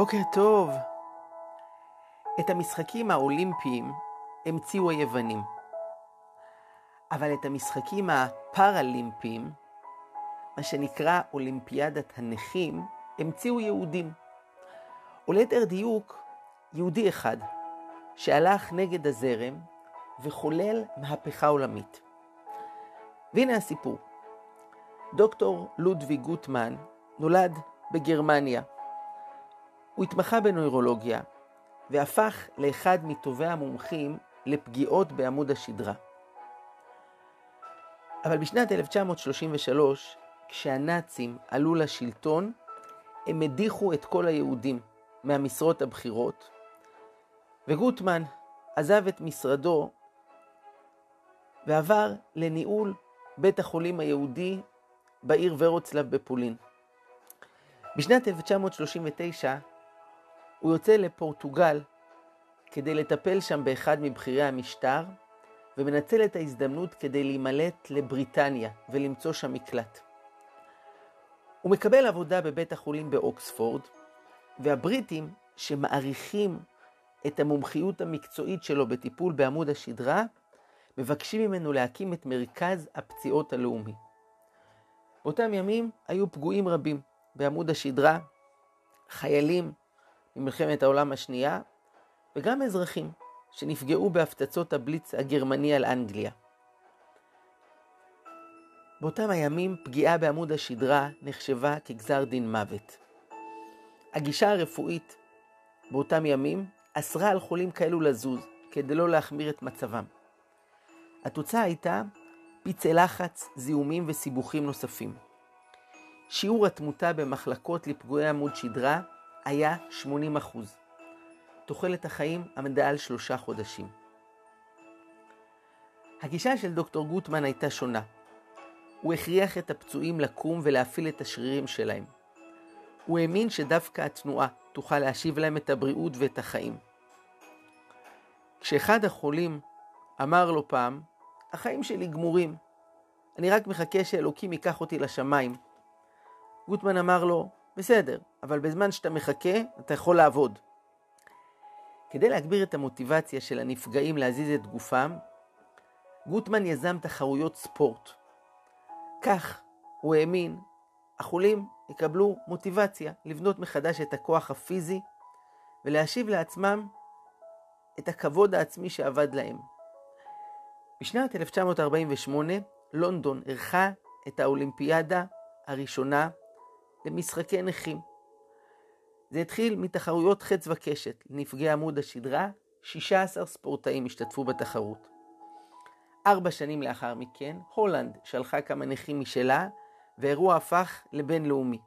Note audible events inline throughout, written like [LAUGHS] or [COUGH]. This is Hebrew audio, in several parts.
בוקר טוב. את המשחקים האולימפיים המציאו היוונים, אבל את המשחקים הפראלימפיים, מה שנקרא אולימפיאדת הנכים, המציאו יהודים. או ליתר דיוק, יהודי אחד, שהלך נגד הזרם וחולל מהפכה עולמית. והנה הסיפור. דוקטור לודווי גוטמן נולד בגרמניה. הוא התמחה בנוירולוגיה והפך לאחד מטובי המומחים לפגיעות בעמוד השדרה. אבל בשנת 1933, כשהנאצים עלו לשלטון, הם הדיחו את כל היהודים מהמשרות הבכירות, וגוטמן עזב את משרדו ועבר לניהול בית החולים היהודי בעיר ורוצלב בפולין. בשנת 1939 הוא יוצא לפורטוגל כדי לטפל שם באחד מבכירי המשטר, ומנצל את ההזדמנות כדי להימלט לבריטניה ולמצוא שם מקלט. הוא מקבל עבודה בבית החולים באוקספורד, והבריטים, שמעריכים את המומחיות המקצועית שלו בטיפול בעמוד השדרה, מבקשים ממנו להקים את מרכז הפציעות הלאומי. באותם ימים היו פגועים רבים בעמוד השדרה, חיילים ממלחמת העולם השנייה, וגם אזרחים שנפגעו בהפצצות הבליץ הגרמני על אנגליה. באותם הימים פגיעה בעמוד השדרה נחשבה כגזר דין מוות. הגישה הרפואית באותם ימים אסרה על חולים כאלו לזוז, כדי לא להחמיר את מצבם. התוצאה הייתה פצעי לחץ, זיהומים וסיבוכים נוספים. שיעור התמותה במחלקות לפגועי עמוד שדרה היה 80 תוחלת החיים עמדה על שלושה חודשים. הגישה של דוקטור גוטמן הייתה שונה. הוא הכריח את הפצועים לקום ולהפעיל את השרירים שלהם. הוא האמין שדווקא התנועה תוכל להשיב להם את הבריאות ואת החיים. כשאחד החולים אמר לו פעם, החיים שלי גמורים, אני רק מחכה שאלוקים ייקח אותי לשמיים. גוטמן אמר לו, בסדר, אבל בזמן שאתה מחכה, אתה יכול לעבוד. כדי להגביר את המוטיבציה של הנפגעים להזיז את גופם, גוטמן יזם תחרויות ספורט. כך, הוא האמין, החולים יקבלו מוטיבציה לבנות מחדש את הכוח הפיזי ולהשיב לעצמם את הכבוד העצמי שאבד להם. בשנת 1948 לונדון אירחה את האולימפיאדה הראשונה למשחקי נכים. זה התחיל מתחרויות חץ וקשת לנפגעי עמוד השדרה, 16 ספורטאים השתתפו בתחרות. ארבע שנים לאחר מכן, הולנד שלחה כמה נכים משלה, והאירוע הפך לבינלאומי.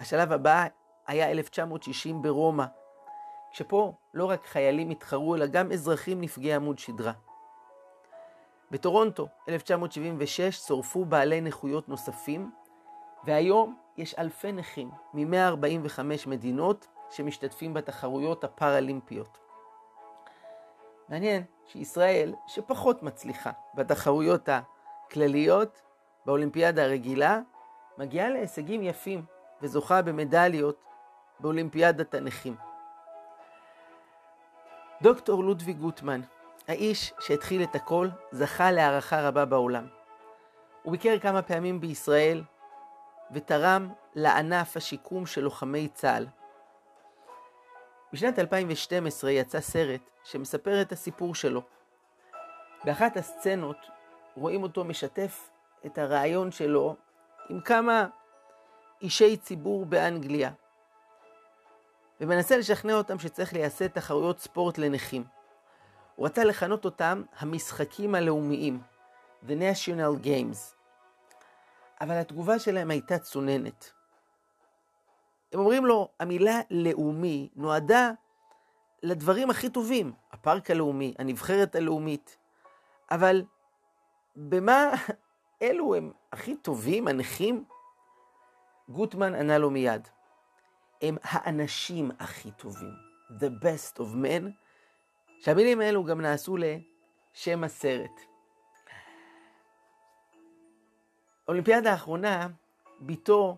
השלב הבא היה 1960 ברומא, כשפה לא רק חיילים התחרו, אלא גם אזרחים נפגעי עמוד שדרה. בטורונטו, 1976, צורפו בעלי נכויות נוספים, והיום יש אלפי נכים מ-145 מדינות שמשתתפים בתחרויות הפראלימפיות. מעניין שישראל, שפחות מצליחה בתחרויות הכלליות, באולימפיאדה הרגילה, מגיעה להישגים יפים וזוכה במדליות באולימפיאדת הנכים. דוקטור לודווי גוטמן, האיש שהתחיל את הכל, זכה להערכה רבה בעולם. הוא ביקר כמה פעמים בישראל ותרם לענף השיקום של לוחמי צה"ל. בשנת 2012 יצא סרט שמספר את הסיפור שלו. באחת הסצנות רואים אותו משתף את הרעיון שלו עם כמה אישי ציבור באנגליה, ומנסה לשכנע אותם שצריך לייסד תחרויות ספורט לנכים. הוא רצה לכנות אותם המשחקים הלאומיים, The National Games. אבל התגובה שלהם הייתה צוננת. הם אומרים לו, המילה לאומי נועדה לדברים הכי טובים, הפארק הלאומי, הנבחרת הלאומית, אבל במה אלו הם הכי טובים, הנכים? גוטמן ענה לו מיד, הם האנשים הכי טובים, the best of men, שהמילים האלו גם נעשו לשם הסרט. אולימפיאדה האחרונה, בתו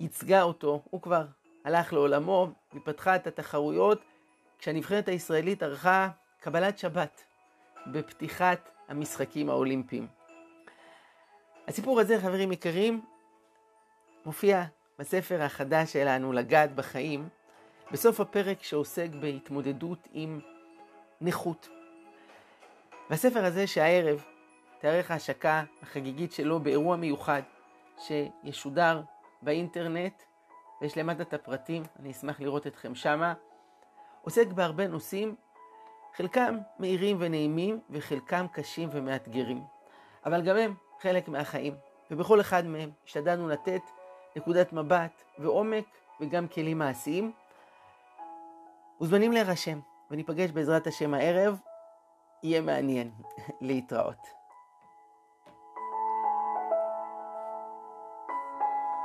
ייצגה אותו, הוא כבר הלך לעולמו ופתחה את התחרויות כשהנבחרת הישראלית ערכה קבלת שבת בפתיחת המשחקים האולימפיים. הסיפור הזה, חברים יקרים, מופיע בספר החדש שלנו, לגעת בחיים, בסוף הפרק שעוסק בהתמודדות עם נכות. והספר הזה שהערב תארך ההשקה החגיגית שלו באירוע מיוחד שישודר באינטרנט, ויש למטה את הפרטים, אני אשמח לראות אתכם שמה, עוסק בהרבה נושאים, חלקם מהירים ונעימים וחלקם קשים ומאתגרים, אבל גם הם חלק מהחיים, ובכל אחד מהם השתדלנו לתת נקודת מבט ועומק וגם כלים מעשיים. מוזמנים להירשם, וניפגש בעזרת השם הערב, יהיה מעניין [LAUGHS] להתראות.